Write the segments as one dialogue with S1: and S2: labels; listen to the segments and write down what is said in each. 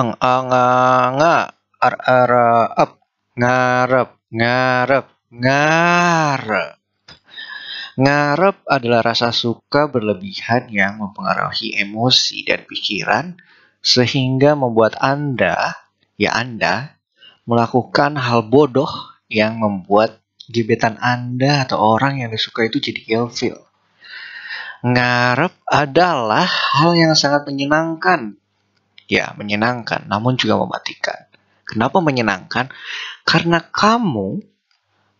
S1: ang anga ar ara up ngarep ngarep ngarep ngarep adalah rasa suka berlebihan yang mempengaruhi emosi dan pikiran sehingga membuat Anda ya Anda melakukan hal bodoh yang membuat gebetan Anda atau orang yang disuka itu jadi ilfil. Ngarep adalah hal yang sangat menyenangkan. Ya, menyenangkan, namun juga mematikan. Kenapa menyenangkan? Karena kamu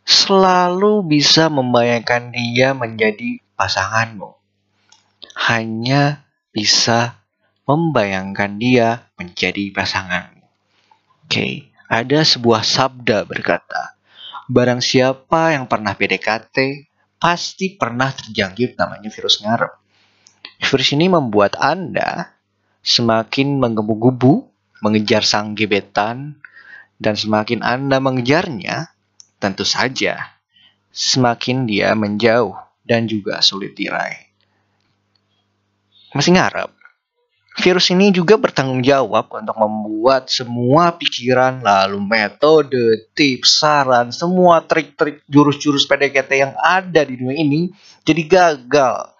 S1: selalu bisa membayangkan dia menjadi pasanganmu. Hanya bisa membayangkan dia menjadi pasanganmu. Oke, ada sebuah sabda berkata, Barang siapa yang pernah PDKT, pasti pernah terjangkit namanya virus ngarep. Virus ini membuat Anda semakin menggebu-gebu mengejar sang gebetan, dan semakin Anda mengejarnya, tentu saja semakin dia menjauh dan juga sulit diraih. Masih ngarep? Virus ini juga bertanggung jawab untuk membuat semua pikiran, lalu metode, tips, saran, semua trik-trik jurus-jurus PDKT yang ada di dunia ini jadi gagal.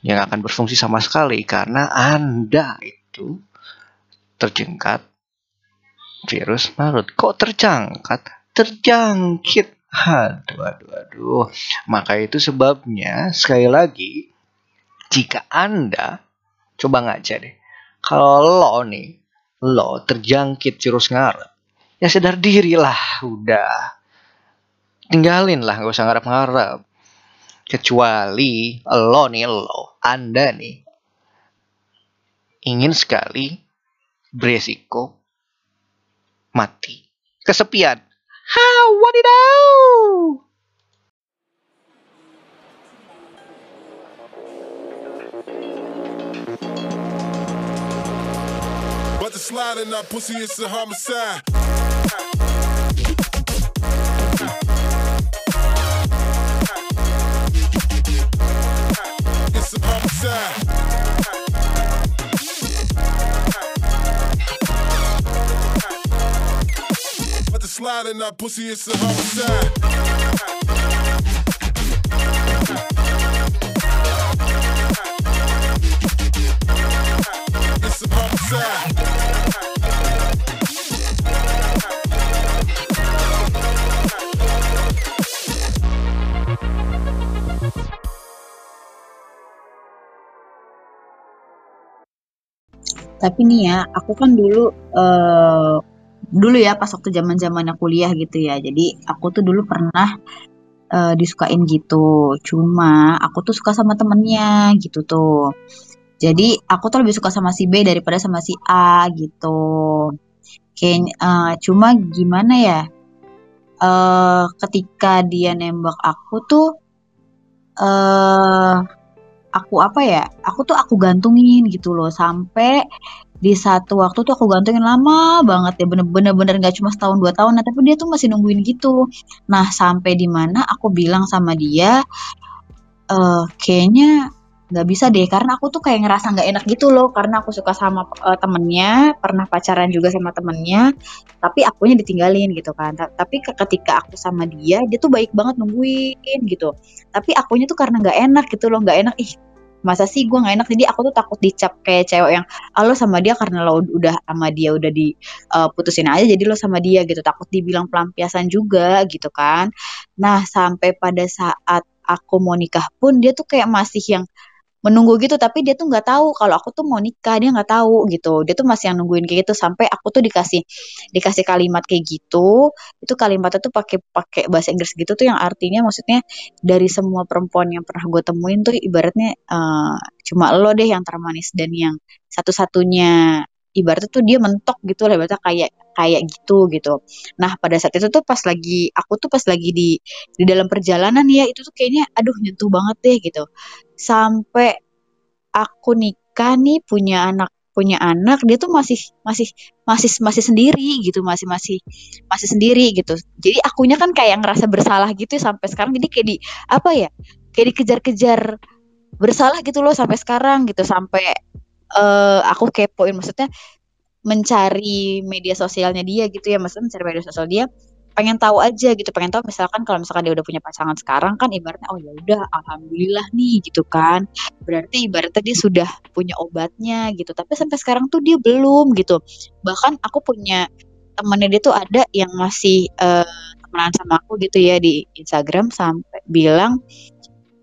S1: Yang akan berfungsi sama sekali karena Anda itu terjengkat virus marut. Kok terjangkat? Terjangkit. Aduh, aduh, aduh. Maka itu sebabnya, sekali lagi, jika Anda Coba ngaca deh. Kalau lo nih, lo terjangkit virus ngarep, ya sadar diri lah, udah. Tinggalin lah, gak usah ngarep-ngarep. Kecuali lo nih, lo, anda nih, ingin sekali beresiko mati. Kesepian. Ha, wadidaw! a homicide. It's a homicide. Sliding up, pussy, it's a homicide.
S2: Tapi nih ya, aku kan dulu uh, dulu ya pas waktu zaman zamannya kuliah gitu ya. Jadi aku tuh dulu pernah uh, disukain gitu. Cuma aku tuh suka sama temennya gitu tuh. Jadi aku tuh lebih suka sama si B daripada sama si A gitu. Kayak uh, cuma gimana ya? Uh, ketika dia nembak aku tuh uh, aku apa ya aku tuh aku gantungin gitu loh sampai di satu waktu tuh aku gantungin lama banget ya bener-bener bener nggak cuma setahun dua tahun nah tapi dia tuh masih nungguin gitu. Nah sampai di mana aku bilang sama dia uh, kayaknya nggak bisa deh karena aku tuh kayak ngerasa nggak enak gitu loh. Karena aku suka sama uh, temennya pernah pacaran juga sama temennya tapi akunya ditinggalin gitu kan. Tapi ketika aku sama dia dia tuh baik banget nungguin gitu. Tapi akunya tuh karena nggak enak gitu loh nggak enak. Ih masa sih gue nggak enak? Jadi aku tuh takut dicap kayak cewek yang lo sama dia karena lo udah sama dia udah diputusin uh, aja jadi lo sama dia gitu. Takut dibilang pelampiasan juga gitu kan. Nah sampai pada saat aku mau nikah pun dia tuh kayak masih yang menunggu gitu tapi dia tuh nggak tahu kalau aku tuh mau nikah dia nggak tahu gitu. Dia tuh masih yang nungguin kayak gitu sampai aku tuh dikasih dikasih kalimat kayak gitu. Itu kalimatnya tuh pakai pakai bahasa Inggris gitu tuh yang artinya maksudnya dari semua perempuan yang pernah gue temuin tuh ibaratnya uh, cuma lo deh yang termanis dan yang satu-satunya. Ibaratnya tuh dia mentok gitu lah ibaratnya kayak kayak gitu gitu. Nah pada saat itu tuh pas lagi aku tuh pas lagi di di dalam perjalanan ya itu tuh kayaknya aduh nyentuh banget deh gitu sampai aku nikah nih punya anak punya anak dia tuh masih masih masih masih sendiri gitu masih masih masih sendiri gitu. Jadi akunya kan kayak ngerasa bersalah gitu ya sampai sekarang. Jadi kayak di apa ya kayak dikejar-kejar bersalah gitu loh sampai sekarang gitu. Sampai uh, aku kepoin maksudnya mencari media sosialnya dia gitu ya maksudnya mencari media sosial dia pengen tahu aja gitu pengen tahu misalkan kalau misalkan dia udah punya pasangan sekarang kan ibaratnya oh ya udah alhamdulillah nih gitu kan. Berarti ibaratnya dia sudah punya obatnya gitu tapi sampai sekarang tuh dia belum gitu. Bahkan aku punya temannya dia tuh ada yang masih uh, temenan sama aku gitu ya di Instagram sampai bilang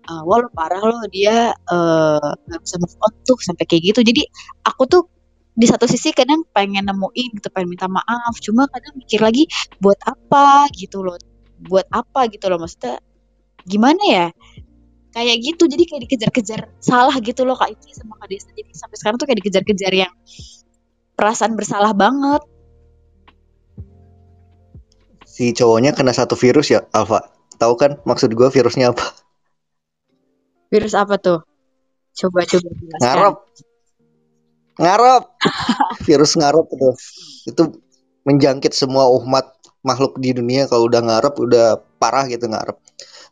S2: uh, wah lo parah lo dia uh, gak bisa move on tuh sampai kayak gitu. Jadi aku tuh di satu sisi kadang pengen nemuin gitu pengen minta maaf cuma kadang mikir lagi buat apa gitu loh buat apa gitu loh maksudnya gimana ya? Kayak gitu jadi kayak dikejar-kejar salah gitu loh kak Iki sama kak Desa. Jadi sampai sekarang tuh kayak dikejar-kejar yang perasaan bersalah banget.
S3: Si cowoknya kena satu virus ya Alfa? Tahu kan maksud gue virusnya apa?
S2: Virus apa tuh? Coba coba
S3: ngarep ngarep. Virus ngarep itu. Itu menjangkit semua umat makhluk di dunia. Kalau udah ngarep udah parah gitu ngarep.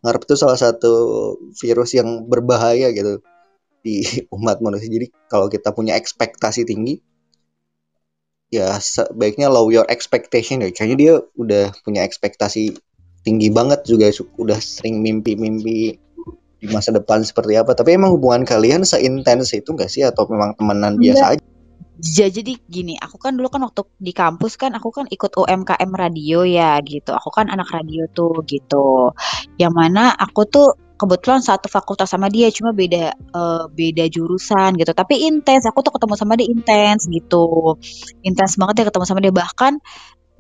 S3: Ngarep itu salah satu virus yang berbahaya gitu di umat manusia. Jadi kalau kita punya ekspektasi tinggi ya sebaiknya low your expectation ya. Kayaknya dia udah punya ekspektasi tinggi banget juga. Udah sering mimpi-mimpi di masa depan seperti apa. Tapi emang hubungan kalian seintens itu gak sih atau memang temenan biasa aja?
S2: Ya, jadi gini, aku kan dulu kan waktu di kampus kan aku kan ikut UMKM radio ya gitu. Aku kan anak radio tuh gitu. Yang mana aku tuh kebetulan satu fakultas sama dia cuma beda uh, beda jurusan gitu tapi intens aku tuh ketemu sama dia intens gitu intens banget ya ketemu sama dia bahkan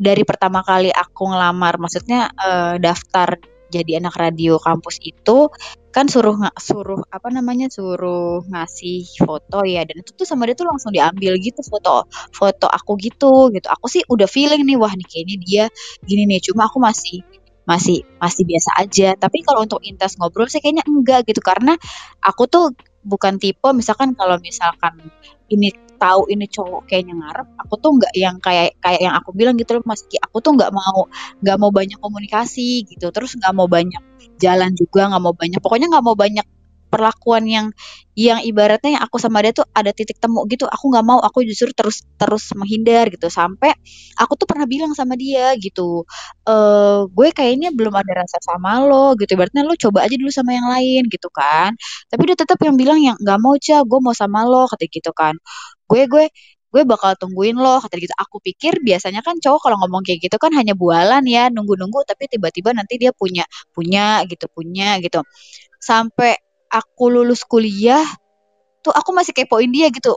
S2: dari pertama kali aku ngelamar maksudnya uh, daftar jadi anak radio kampus itu kan suruh nggak suruh apa namanya suruh ngasih foto ya dan itu tuh sama dia tuh langsung diambil gitu foto foto aku gitu gitu. Aku sih udah feeling nih wah nih kayaknya dia gini nih cuma aku masih masih masih biasa aja. Tapi kalau untuk intens ngobrol sih kayaknya enggak gitu karena aku tuh bukan tipe misalkan kalau misalkan ini tahu ini cowok kayaknya ngarep aku tuh nggak yang kayak kayak yang aku bilang gitu loh mas aku tuh nggak mau nggak mau banyak komunikasi gitu. Terus nggak mau banyak jalan juga nggak mau banyak pokoknya nggak mau banyak perlakuan yang yang ibaratnya yang aku sama dia tuh ada titik temu gitu. Aku nggak mau aku justru terus terus menghindar gitu. Sampai aku tuh pernah bilang sama dia gitu e, gue kayaknya belum ada rasa sama lo gitu. Ibaratnya lo coba aja dulu sama yang lain gitu kan. Tapi dia tetap yang bilang yang nggak mau cah gue mau sama lo kata gitu kan. Gue gue gue bakal tungguin lo kata gitu. Aku pikir biasanya kan cowok kalau ngomong kayak gitu kan hanya bualan ya nunggu-nunggu tapi tiba-tiba nanti dia punya punya gitu punya gitu. Sampai aku lulus kuliah tuh aku masih kepoin dia gitu.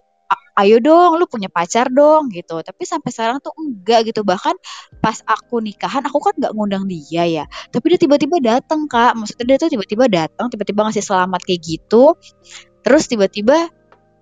S2: Ayo dong lu punya pacar dong gitu. Tapi sampai sekarang tuh enggak gitu. Bahkan pas aku nikahan aku kan nggak ngundang dia ya. Tapi dia tiba-tiba datang kak. Maksudnya dia tuh tiba-tiba datang tiba-tiba ngasih selamat kayak gitu. Terus tiba-tiba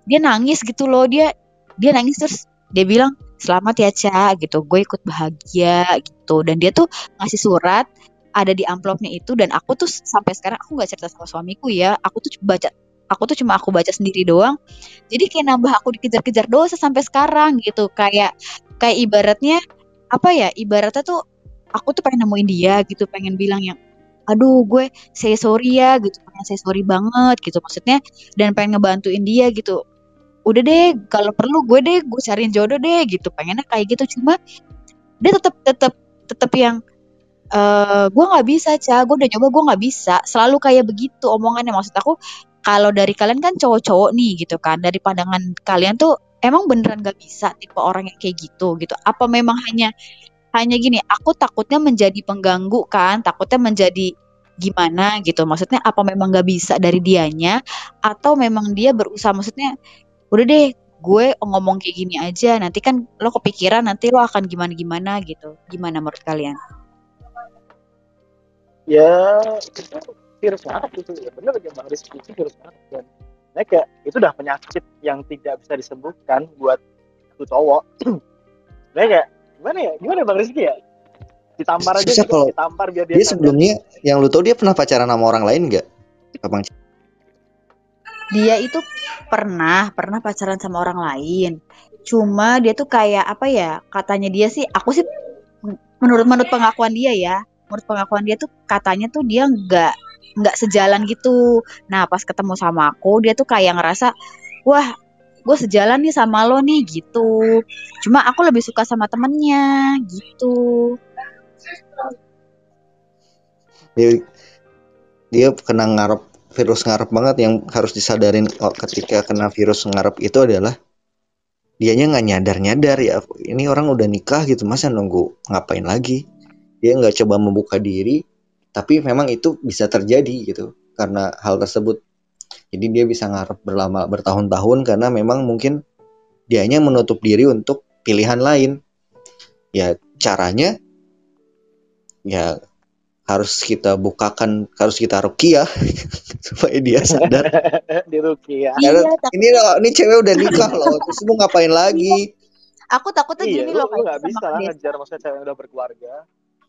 S2: dia nangis gitu loh. Dia dia nangis terus dia bilang selamat ya Ca gitu. Gue ikut bahagia gitu. Dan dia tuh ngasih surat ada di amplopnya itu dan aku tuh sampai sekarang aku nggak cerita sama suamiku ya. Aku tuh baca aku tuh cuma aku baca sendiri doang. Jadi kayak nambah aku dikejar-kejar dosa sampai sekarang gitu. Kayak kayak ibaratnya apa ya ibaratnya tuh aku tuh pengen nemuin dia gitu pengen bilang yang aduh gue say sorry ya gitu pengen say sorry banget gitu maksudnya dan pengen ngebantuin dia gitu. Udah deh kalau perlu gue deh gue cariin jodoh deh gitu. Pengennya kayak gitu. Cuma dia tetap tetap tetap yang uh, gue nggak bisa cah gue udah coba gue nggak bisa. Selalu kayak begitu omongannya. Maksud aku kalau dari kalian kan cowok-cowok nih gitu kan. Dari pandangan kalian tuh emang beneran gak bisa tipe orang yang kayak gitu gitu. Apa memang hanya hanya gini aku takutnya menjadi pengganggu kan? Takutnya menjadi gimana gitu. Maksudnya apa memang gak bisa dari dianya? Atau memang dia berusaha maksudnya udah deh gue ngomong kayak gini aja. Nanti kan lo kepikiran nanti lo akan gimana gimana gitu. Gimana menurut kalian
S4: ya itu virus banget gitu. Ya bener aja bang Rizky itu virus banget. Dan nah, kayak itu udah penyakit yang tidak bisa disembuhkan buat tuh cowok. Nah kayak gimana ya? Gimana bang Rizky ya ditampar aja
S3: Susah gitu, kalau ditampar biar dia, dia sebelumnya yang lu tau dia pernah pacaran sama orang lain nggak? Abang
S2: dia itu pernah pernah pacaran sama orang lain. Cuma dia tuh kayak apa ya katanya dia sih aku sih menurut menurut pengakuan dia ya menurut pengakuan dia tuh katanya tuh dia nggak nggak sejalan gitu. Nah pas ketemu sama aku dia tuh kayak ngerasa wah gue sejalan nih sama lo nih gitu. Cuma aku lebih suka sama temennya gitu.
S1: Dia dia kena ngarep virus ngarep banget. Yang harus disadarin oh, ketika kena virus ngarep itu adalah dianya nggak nyadar nyadar ya ini orang udah nikah gitu masa nunggu ngapain lagi dia nggak coba membuka diri tapi memang itu bisa terjadi gitu karena hal tersebut. Jadi dia bisa ngarep berlama bertahun-tahun karena memang mungkin dianya menutup diri untuk pilihan lain. Ya caranya ya harus kita bukakan harus kita rukiah supaya dia sadar.
S4: Di Rukia.
S2: iya tak-
S1: ini loh ini cewek udah nikah loh terus lu ngapain lagi?
S2: Aku takutnya
S4: Iya,
S2: gini loh kayak
S4: bisa ngejar maksudnya cewek yang udah berkeluarga.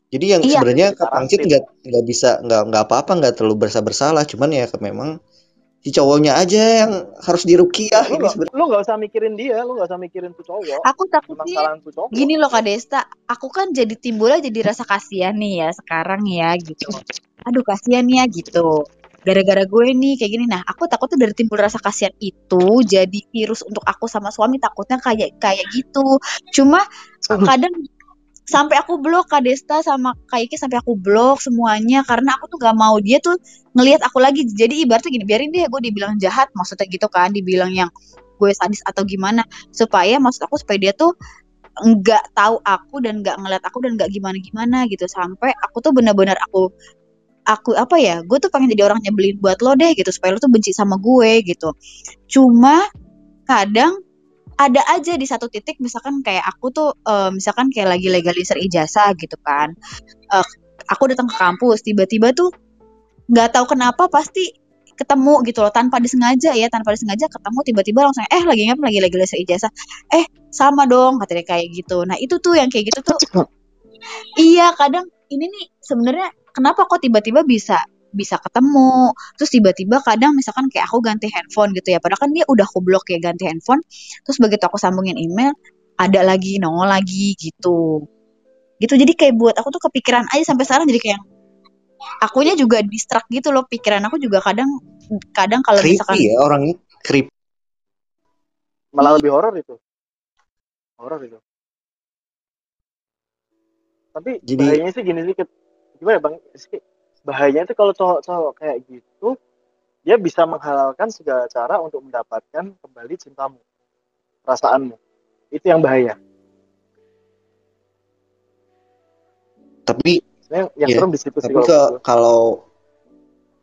S1: Jadi yang
S2: Iya.
S1: sebenarnya Kak Pangcit nggak nggak bisa nggak nggak apa-apa nggak terlalu berasa bersalah cuman ya memang si cowoknya aja yang harus dirukiah
S4: lu
S1: ini
S4: lu nggak usah mikirin dia, lu nggak usah mikirin tuh cowok.
S2: aku takutnya gini loh Kak Desta, aku kan jadi timbulnya jadi rasa kasihan nih ya sekarang ya gitu. Aduh kasihan ya gitu. Gara-gara gue nih kayak gini. Nah, aku takutnya dari timbul rasa kasihan itu jadi virus untuk aku sama suami takutnya kayak kayak gitu. Cuma kadang sampai aku blok Kak Desta sama Kak Iki sampai aku blok semuanya. Karena aku tuh gak mau dia tuh ngelihat aku lagi. Jadi ibaratnya gini, biarin deh gue dibilang jahat maksudnya gitu kan, dibilang yang gue sadis atau gimana. Supaya maksud aku supaya dia tuh nggak tahu aku dan nggak ngeliat aku dan nggak gimana gimana gitu. Sampai aku tuh benar-benar aku aku apa ya gue tuh pengen jadi orang nyebelin buat lo deh gitu. Supaya lo tuh benci sama gue gitu. Cuma kadang ada aja di satu titik misalkan kayak aku tuh eh, misalkan kayak lagi legalisir ijazah gitu kan Eh, aku datang ke kampus tiba-tiba tuh nggak tahu kenapa pasti ketemu gitu loh tanpa disengaja ya tanpa disengaja ketemu tiba-tiba langsung eh lagi ngapain lagi legalisir ijazah. Eh sama dong katanya kayak gitu. Nah itu tuh yang kayak gitu tuh iya kadang ini nih sebenarnya kenapa kok tiba-tiba bisa bisa ketemu terus tiba-tiba kadang misalkan kayak aku ganti handphone gitu ya padahal kan dia udah aku blok ya ganti handphone terus begitu aku sambungin email ada lagi nongol lagi gitu gitu jadi kayak buat aku tuh kepikiran aja sampai sekarang jadi kayak akunya juga distract gitu loh pikiran aku juga kadang kadang kalau misalkan
S1: ya orangnya creepy
S4: Malah lebih horor itu. Horor itu. Tapi
S1: Jadi-
S4: bahayanya sih gini sih, gimana ya, bang? Sih, Bahayanya itu kalau cowok-cowok kayak gitu, dia bisa menghalalkan segala cara untuk mendapatkan kembali cintamu, perasaanmu. Itu yang bahaya.
S1: tapi
S4: Sebenarnya yang
S1: Iya,
S4: serem di situ sih
S1: tapi
S4: kalau
S1: ke, kalau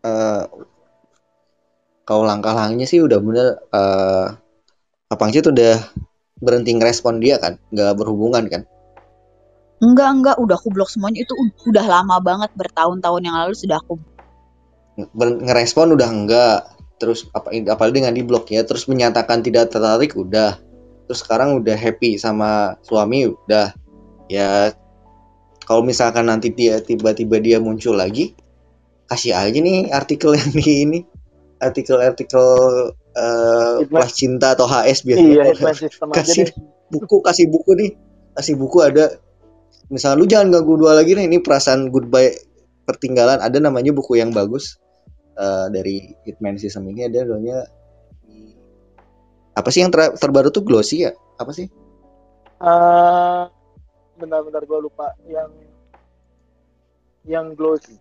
S1: eh kalau langkah-langkahnya sih udah bener eh Kak Pangcit udah berhenti ngerespon dia kan nggak berhubungan kan
S2: enggak enggak. Udah aku blok semuanya. Itu ud- udah lama banget. Bertahun-tahun yang lalu sudah aku
S1: Ber- ngerespon udah enggak. Terus apa apalagi dengan di blok ya. Terus menyatakan tidak tertarik udah. Terus sekarang udah happy sama suami udah. Ya kalau misalkan nanti dia tiba-tiba dia muncul lagi kasih aja nih artikel yang di ini. Artikel-artikel eh kelas cinta atau HS
S4: Iya,
S1: biasanya
S4: aja
S1: kasih buku kasih buku nih. Kasih buku ada misalnya lu jangan ganggu dua lagi nih ini perasaan goodbye pertinggalan ada namanya buku yang bagus eh, dari Hitman System ini ada namanya apa sih yang ter- terbaru tuh glossy ya apa sih
S4: Eh, benar-benar gue lupa yang yang glossy.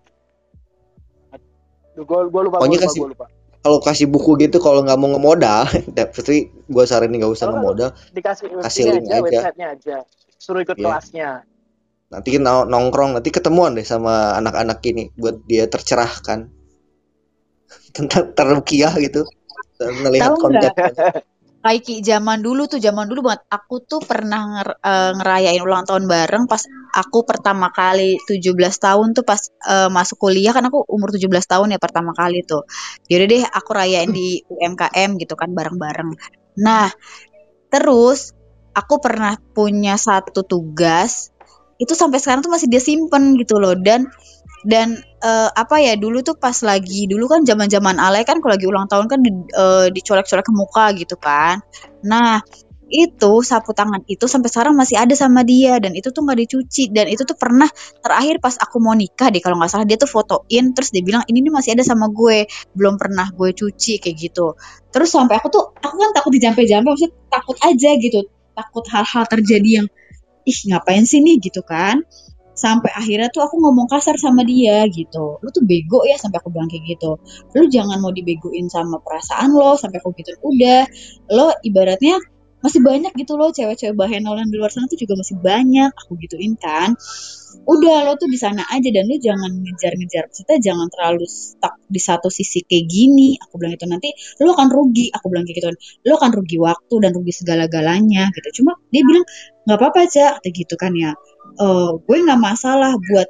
S4: Gue gue lupa,
S1: Pokoknya kasih-
S4: gua lupa.
S1: kalau kasih buku gitu kalau nggak mau ngemodal tapi gue saranin nggak usah ngemodal
S4: Dikasih
S1: Kasih link
S4: aja,
S1: aja.
S4: websitenya aja. Suruh ikut
S1: Iya.
S4: kelasnya.
S1: Nanti nong- nongkrong nanti ketemuan deh sama anak-anak ini buat dia tercerahkan. Tentang terukiah gitu. Melihat konten
S2: kayak zaman dulu tuh zaman dulu banget aku tuh pernah nger- eh, ngerayain ulang tahun bareng pas aku pertama kali 17 tahun tuh pas eh, masuk kuliah. Kan aku umur 17 tahun ya pertama kali tuh. Yaudah deh aku rayain di UMKM gitu kan bareng-bareng. Nah terus aku pernah punya satu tugas itu sampai sekarang tuh masih dia simpen gitu loh. Dan dan eh, apa ya dulu tuh pas lagi dulu kan zaman zaman alay kan kalau lagi ulang tahun kan di, eh, dicolek-colek ke muka gitu kan. Nah itu sapu tangan itu sampai sekarang masih ada sama dia dan itu tuh nggak dicuci. Dan itu tuh pernah terakhir pas aku mau nikah deh kalau nggak salah dia tuh fotoin terus dia bilang ini nih masih ada sama gue belum pernah gue cuci kayak gitu. Terus sampai aku tuh aku kan takut dijampe-jampe maksudnya takut aja gitu takut hal-hal terjadi yang ih ngapain sih nih gitu kan. Sampai akhirnya tuh aku ngomong kasar sama dia gitu. Lu tuh bego ya sampai aku bilang kayak gitu. Lu jangan mau dibegoin sama perasaan lo sampai aku gitu. Udah lo ibaratnya masih banyak gitu loh cewek-cewek bahenol yang di luar sana tuh juga masih banyak. Aku gituin kan. Udah lo tuh di sana aja dan lo jangan ngejar-ngejar. Kita jangan terlalu stuck di satu sisi kayak gini. Aku bilang itu nanti lo akan rugi. Aku bilang kayak gitu lo akan rugi waktu dan rugi segala-galanya gitu. Cuma dia bilang nggak apa-apa aja kata gitu kan ya. Uh, gue nggak masalah buat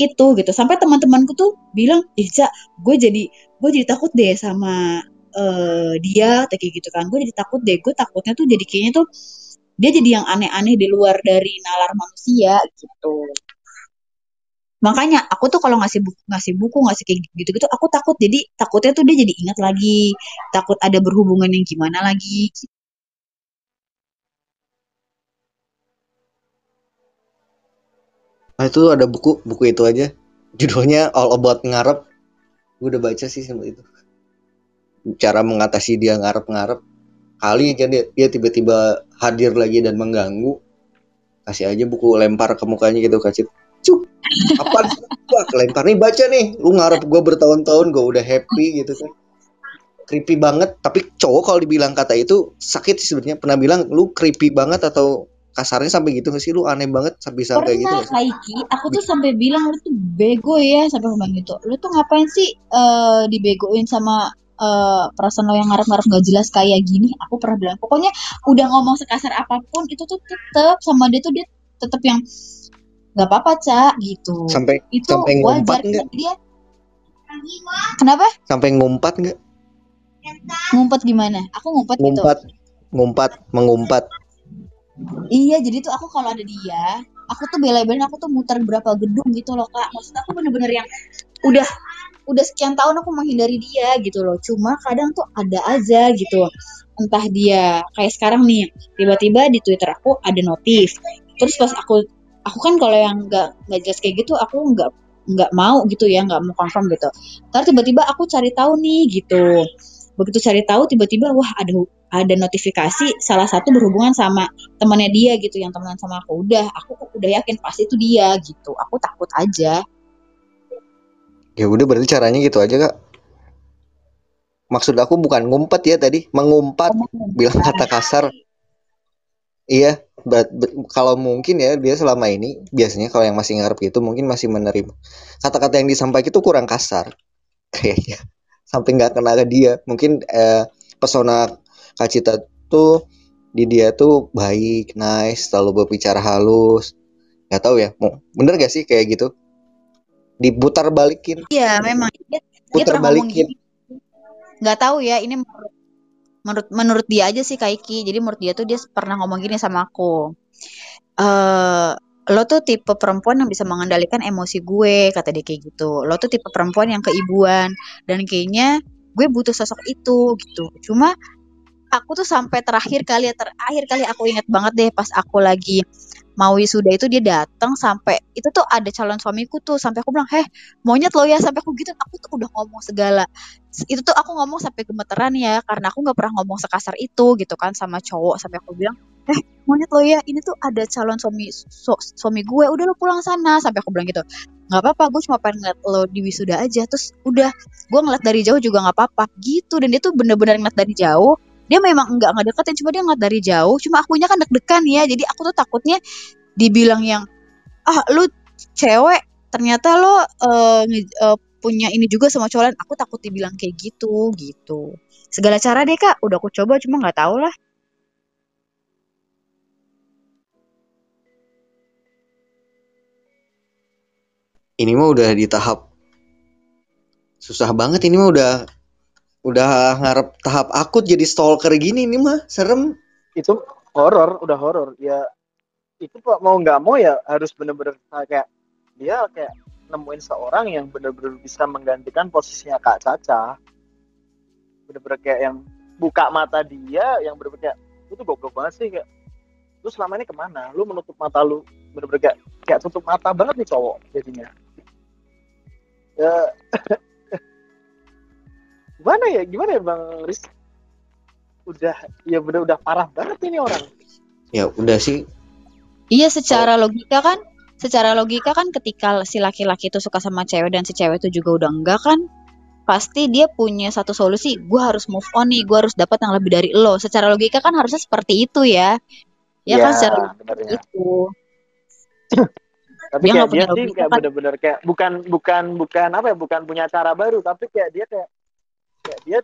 S2: itu gitu. Sampai teman-temanku tuh bilang Ica gue jadi gue jadi takut deh sama uh, dia kayak gitu kan. Gue jadi takut deh. Gue takutnya tuh jadi kayaknya tuh dia jadi yang aneh-aneh di luar dari nalar manusia gitu. Makanya aku tuh kalau ngasih buku ngasih buku ngasih kayak gitu gitu aku takut. Jadi takutnya tuh dia jadi ingat lagi. Takut ada berhubungan yang gimana lagi.
S1: Nah itu ada buku buku itu aja. Judulnya All About Ngarep. Gue udah baca sih sama itu. Cara mengatasi dia ngarep-ngarep. Kali aja dia, tiba-tiba hadir lagi dan mengganggu. Kasih aja buku lempar ke mukanya gitu kasih. Cuk, apa lempar nih baca nih. Lu ngarep gue bertahun-tahun gue udah happy gitu kan. Creepy banget, tapi cowok kalau dibilang kata itu sakit sih sebenarnya. Pernah bilang lu creepy banget atau kasarnya sampai gitu nggak sih lu aneh banget sampai sampai gitu
S2: Pernah Kaiki, aku tuh sampai bilang lu tuh bego ya sampai ngomong gitu. Lu tuh ngapain sih uh, dibegoin sama uh, perasaan lo yang ngarep-ngarep gak jelas kayak gini? Aku pernah bilang, pokoknya udah ngomong sekasar apa pun itu tuh tetep sama dia tuh dia tetep yang nggak apa-apa cak gitu.
S1: Sampai
S2: itu
S1: sampai ngumpat
S2: wajar dia. Kenapa?
S1: Sampai ngumpat nggak?
S2: Ngumpet gimana? Aku ngumpet, gitu.
S1: Ngumpat, ngumpat, mengumpat.
S2: Iya, jadi tuh aku kalau ada dia, aku tuh bela-belain aku tuh muter berapa gedung gitu loh kak. Maksud aku bener-bener yang udah udah sekian tahun aku menghindari dia gitu loh. Cuma kadang tuh ada aja gitu. Entah dia kayak sekarang nih, tiba-tiba di Twitter aku ada notif. Terus pas aku aku kan kalau yang nggak nggak jelas kayak gitu aku nggak nggak mau gitu ya nggak mau confirm gitu. Terus tiba-tiba aku cari tahu nih gitu. Begitu cari tahu tiba-tiba wah ada ada notifikasi salah satu berhubungan sama temannya dia gitu yang temenan sama aku udah aku udah yakin pasti itu dia gitu aku takut aja
S1: Ya udah berarti caranya gitu aja kak. Maksud aku bukan ngumpet ya tadi, mengumpat, bilang kata kasar. Iya, kalau mungkin ya dia selama ini biasanya kalau yang masih ngarep gitu mungkin masih menerima kata-kata yang disampaikan itu kurang kasar kayaknya sampai nggak kena ke dia mungkin eh, pesona Kak Cita tuh di dia tuh baik, nice, selalu berbicara halus. Nggak tahu ya, bener gak sih kayak gitu? Diputar balikin,
S2: iya memang. Dia, dia
S1: putar
S2: ngomong
S1: balikin.
S2: nggak tahu ya ini menurut menurut menurut dia aja sih Kaiki. Jadi menurut dia tuh dia pernah ngomong gini sama aku. Eh lo tuh tipe perempuan yang bisa mengendalikan emosi gue kata dia kayak gitu. Lo tuh tipe perempuan yang keibuan. Dan kayaknya gue butuh sosok itu gitu. Cuma aku tuh sampai terakhir kali ya terakhir kali aku ingat banget deh pas aku lagi mau wisuda itu dia datang sampai itu tuh ada calon suamiku tuh sampai aku bilang heh monyet lo ya sampai aku gitu aku tuh udah ngomong segala. Itu tuh aku ngomong sampai gemeteran ya karena aku nggak pernah ngomong sekasar itu gitu kan sama cowok sampai aku bilang eh monyet lo ya ini tuh ada calon suami su- suami gue udah lo pulang sana sampai aku bilang gitu. Nggak apa-apa gue cuma pengen ngeliat lo di wisuda aja terus udah gue ngeliat dari jauh juga nggak apa-apa gitu. Dan dia tuh bener-bener ngeliat dari jauh dia memang nggak ngedeketin cuma dia ngeliat dari jauh. Cuma akunya kan deg-degan ya. Jadi aku tuh takutnya dibilang yang ah lu cewek ternyata lo nge- eh, punya ini juga sama cowok lain. Aku takut dibilang kayak gitu gitu. Segala cara deh kak. Udah aku coba cuma nggak tahu lah.
S1: Ini mah udah di tahap susah banget ini mah udah udah ngarep tahap akut jadi stalker gini ini mah. Serem.
S4: itu horor udah horor. Ya itu pak mau nggak mau ya harus bener-bener kayak dia kayak nemuin seorang yang bener-bener bisa menggantikan posisinya kak Caca. Bener-bener kayak yang buka mata dia yang bener-bener kayak tuh goblok banget sih kayak lu selama ini ke mana? Lu menutup mata lu bener-bener kayak, kayak tutup mata banget nih cowok jadinya. Ya gimana ya gimana ya bang Riz udah ya bener udah parah banget ini orang
S1: ya udah sih
S2: Iya, secara logika kan, secara logika kan ketika si laki-laki itu suka sama cewek dan si cewek itu juga udah enggak kan, pasti dia punya satu solusi, gue harus move on nih, gue harus dapat yang lebih dari lo. Secara logika kan harusnya seperti itu ya. Ya, kan secara logika
S4: benernya.
S2: itu.
S4: tapi
S2: Dia
S4: kayak dia sih kayak
S2: kan.
S4: bener-bener kayak bukan bukan bukan apa ya bukan punya cara baru tapi kayak dia kayak kayak dia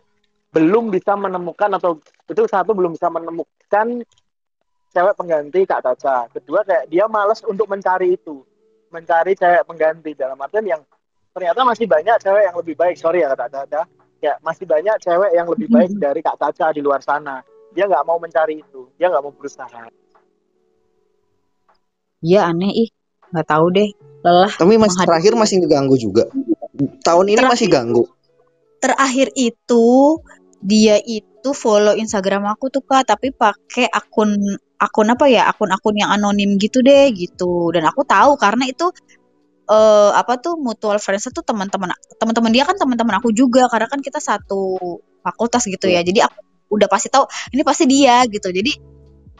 S4: belum bisa menemukan atau itu satu belum bisa menemukan cewek pengganti Kak Caca. Kedua kayak dia malas untuk mencari itu. Mencari cewek pengganti. Dalam artian yang ternyata masih banyak cewek yang lebih baik. Sorry ya Kak Caca. Ya masih banyak cewek yang lebih baik dari Kak Caca di luar sana. Dia nggak mau mencari itu. Dia nggak mau berusaha.
S2: Iya aneh. Ih, nggak tahu deh. Lelah.
S1: tapi mas
S2: Menghadapi-
S1: terakhir masih ngeganggu juga. Tahun ini
S2: Terakhir-
S1: masih ganggu
S2: Terakhir itu dia itu follow Instagram aku tuh kak, tapi pakai akun akun apa ya akun-akun yang anonim gitu deh gitu. Dan aku tahu karena itu eh apa tuh mutual friends tuh teman-teman teman-teman dia kan teman-teman aku juga karena kan kita satu fakultas gitu ya. Jadi aku udah pasti tahu ini pasti dia gitu. Jadi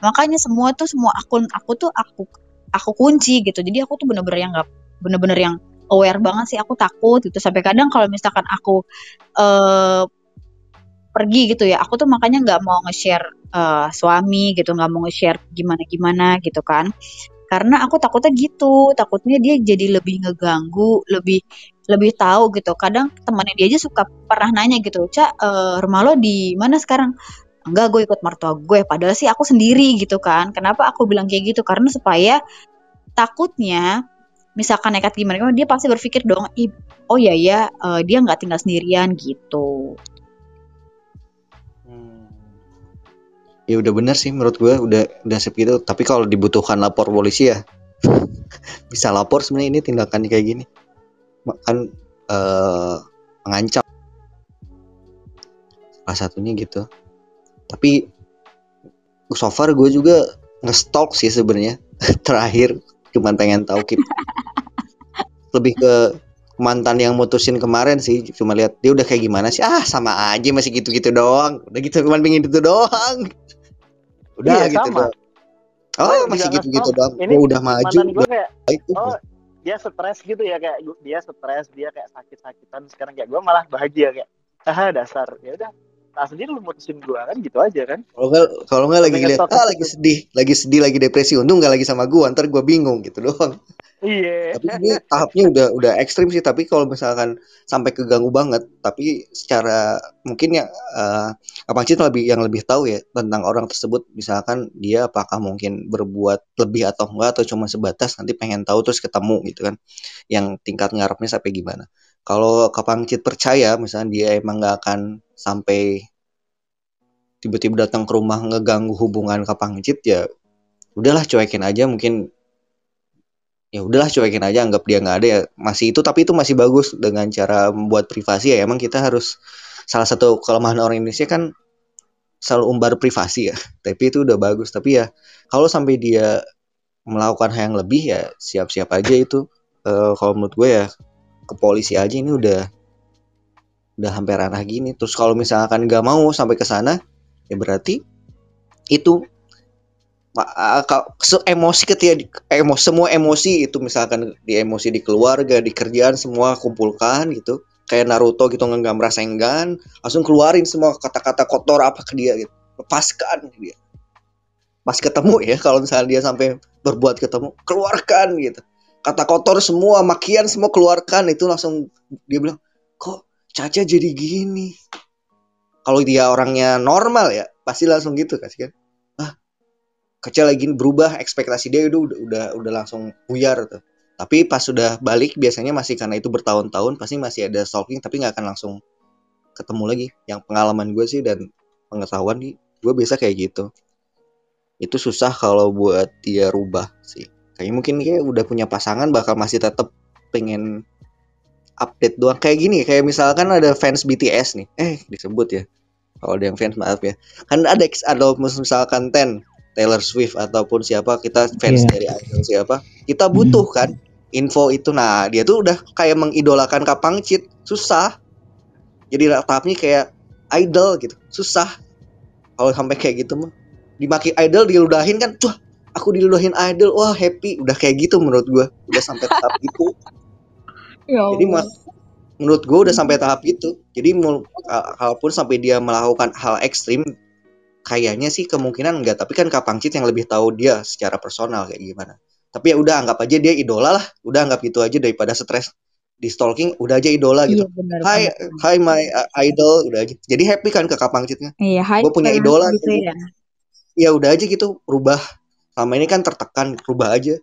S2: makanya semua tuh semua akun aku tuh aku aku kunci gitu. Jadi aku tuh bener-bener yang nggak bener-bener yang aware banget sih aku takut gitu. Sampai kadang kalau misalkan aku eh pergi gitu ya aku tuh makanya nggak mau nge-share eh, suami gitu nggak mau nge-share gimana gimana gitu kan. Karena aku takutnya gitu takutnya dia jadi lebih ngeganggu lebih lebih tahu gitu. Kadang temannya dia aja suka pernah nanya gitu cak eh, rumah lo di mana sekarang? Enggak gue ikut mertua gue padahal sih aku sendiri gitu kan. Kenapa aku bilang kayak gitu? Karena supaya takutnya misalkan nekat gimana gimana, dia pasti berpikir dong "Ih, oh ya ya eh, dia nggak tinggal sendirian gitu.
S1: Ya udah bener sih menurut gue udah udah segitu tapi kalau dibutuhkan lapor polisi ya bisa lapor sebenarnya ini tindakan kayak gini. Kan eh mengancam. Salah satunya gitu. Tapi so far gue juga ngestalk sih sebenarnya terakhir cuman pengen tahu Kip. lebih ke mantan yang mutusin kemarin sih cuma lihat dia udah kayak gimana sih? Ah sama aja masih gitu-gitu doang. Udah gitu cuman pengen itu doang. Udah
S4: Iya,
S1: gitu
S4: sama.
S1: doang. Oh
S4: Gue
S1: masih gitu-gitu doang.
S4: Ini
S1: Gua udah maju udah
S4: kayak
S1: baik
S4: oh dia stres gitu ya kayak dia stres dia kayak sakit-sakitan. Sekarang kayak gue malah bahagia kayak ah dasar. Ya udah nah sendiri lu mutusin gue kan gitu aja kan?
S1: Kalau nggak kalau nggak lagi lihat ah
S4: gitu.
S1: lagi sedih lagi sedih lagi depresi. Untung nggak lagi sama gua ntar gua bingung gitu doang.
S4: Iya.
S1: Tapi ini tahapnya udah udah ekstrim sih. Tapi kalau misalkan sampai keganggu banget tapi secara mungkin ya eh abang Cit lebih yang lebih tahu ya tentang orang tersebut. Misalkan dia apakah mungkin berbuat lebih atau enggak atau cuma sebatas nanti pengen tahu terus ketemu gitu kan yang tingkat ngarepnya sampai gimana. Kalau Kapang Cit percaya misalnya dia emang nggak akan sampai tiba-tiba datang ke rumah ngeganggu hubungan Kapang Cit ya udahlah cuekin aja mungkin ya udahlah cuekin aja anggap dia nggak ada ya masih itu tapi itu masih bagus dengan cara membuat privasi ya emang kita harus salah satu kelemahan orang Indonesia kan selalu umbar privasi ya. Tapi itu udah bagus tapi ya kalau sampai dia melakukan hal yang lebih ya siap-siap aja itu. Eh, kalau menurut gue ya ke polisi aja ini udah udah hampir ranah gini. Terus kalau misalkan nggak mau sampai ke sana ya berarti itu emosi ketika di- emo, semua emosi itu misalkan di emosi di keluarga di kerjaan semua kumpulkan gitu. Kayak Naruto gitu nggak merasa enggan langsung keluarin semua kata-kata kotor apa ke dia gitu. Lepaskan dia. Pas ketemu ya kalau misalnya dia sampai berbuat ketemu keluarkan gitu. Kata kotor semua makian semua keluarkan itu langsung dia bilang kok Caca jadi gini. Kalau dia orangnya normal ya pasti langsung gitu kasih kan. Ah Caca lagi berubah ekspektasi dia udah udah udah, udah langsung buyar tuh. Tapi pas sudah balik biasanya masih karena itu bertahun-tahun pasti masih ada stalking tapi nggak akan langsung ketemu lagi. Yang pengalaman gue sih dan pengetahuan nih gue biasa kayak gitu. Itu susah kalau buat dia rubah sih. Kayak mungkin dia udah punya pasangan bakal masih tetap pengen update doang. Kayak gini kayak misalkan ada fans BTS nih. Eh disebut ya. Kalau ada yang fans maaf ya. Kan ada ada misalkan Ten Taylor Swift ataupun siapa kita fans
S5: Iya.
S1: dari idol siapa kita butuh kan info itu. Nah dia tuh udah kayak mengidolakan Kapang Cit susah. Jadi tahapnya kayak idol gitu. Susah. Kalau sampai kayak gitu mah dimaki idol diludahin kan. Tuh aku diludahin idol. Wah happy. Udah kayak gitu menurut gua. Udah sampai tahap itu
S2: Ya
S1: jadi mas menurut gue udah sampai tahap itu. Jadi kalaupun sampai dia melakukan hal ekstrim kayaknya sih kemungkinan enggak. Tapi kan Kapangcit yang lebih tahu dia secara personal kayak gimana. Tapi ya udah anggap aja dia idola lah. Udah anggap itu aja daripada stres di stalking udah aja idola
S2: Iya
S1: gitu.
S2: benar.
S1: Hai my uh, idol udah aja. Jadi happy kan ke Kapangcitnya
S2: Iya, hai.
S1: gua punya idola
S2: gitu
S1: gitu.
S2: ya.
S1: ya udah aja gitu rubah. Selama ini kan tertekan rubah aja.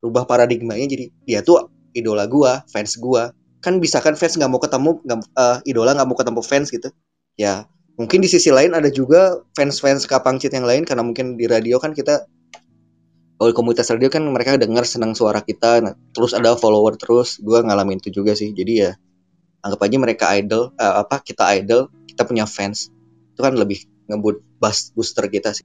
S1: Rubah paradigmanya jadi dia tuh idola gua fans gua. Kan bisa kan fans nggak mau ketemu nggak eh, idola nggak mau ketemu fans gitu. Ya mungkin di sisi lain ada juga fans-fans Kapangcit yang lain karena mungkin di radio kan kita di komunitas radio kan mereka dengar senang suara kita. Nah, terus ada follower terus. Gua ngalamin itu juga sih. Jadi ya anggap aja mereka idol eh, apa kita idol kita punya fans. Itu kan lebih ngebut booster kita sih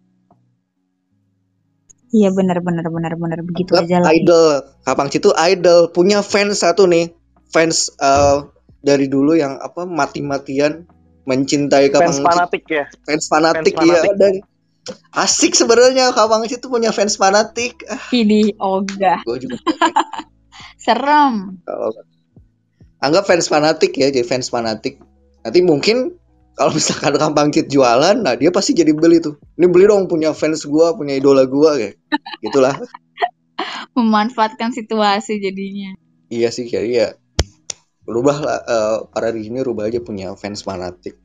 S2: Iya benar benar benar benar. Begitu
S1: Anggap
S2: aja lah.
S1: idol. Kapang itu idol. Punya fans satu nih. Fans eh, dari dulu yang apa mati-matian mencintai Kapang
S4: fans fanatik ya?
S1: Fans fanatik
S4: Fans
S1: ya dan asik sebenarnya Kapang itu punya fans fanatik. Ah,
S2: Ini ogah.
S1: gue juga
S2: Serem.
S1: anggap fans fanatik ya jadi fans fanatik. Nanti mungkin kalau misalkan Kampang Cit jualan nah dia pasti jadi beli tuh ini beli dong punya fans gua punya idola gua kayak gitulah
S2: Memanfaatkan situasi jadinya.
S1: iya sih kayak iya rubah lah eh, para di sini rubah aja punya fans fanatik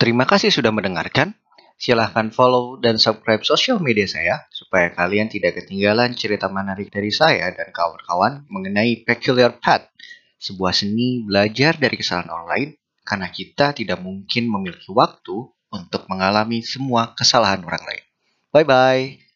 S3: Terima kasih sudah mendengarkan. Silahkan follow dan subscribe sosial media saya supaya kalian tidak ketinggalan cerita menarik dari saya dan kawan-kawan mengenai Peculiar Path, sebuah seni belajar dari kesalahan online karena kita tidak mungkin memiliki waktu untuk mengalami semua kesalahan orang lain. Bye bye.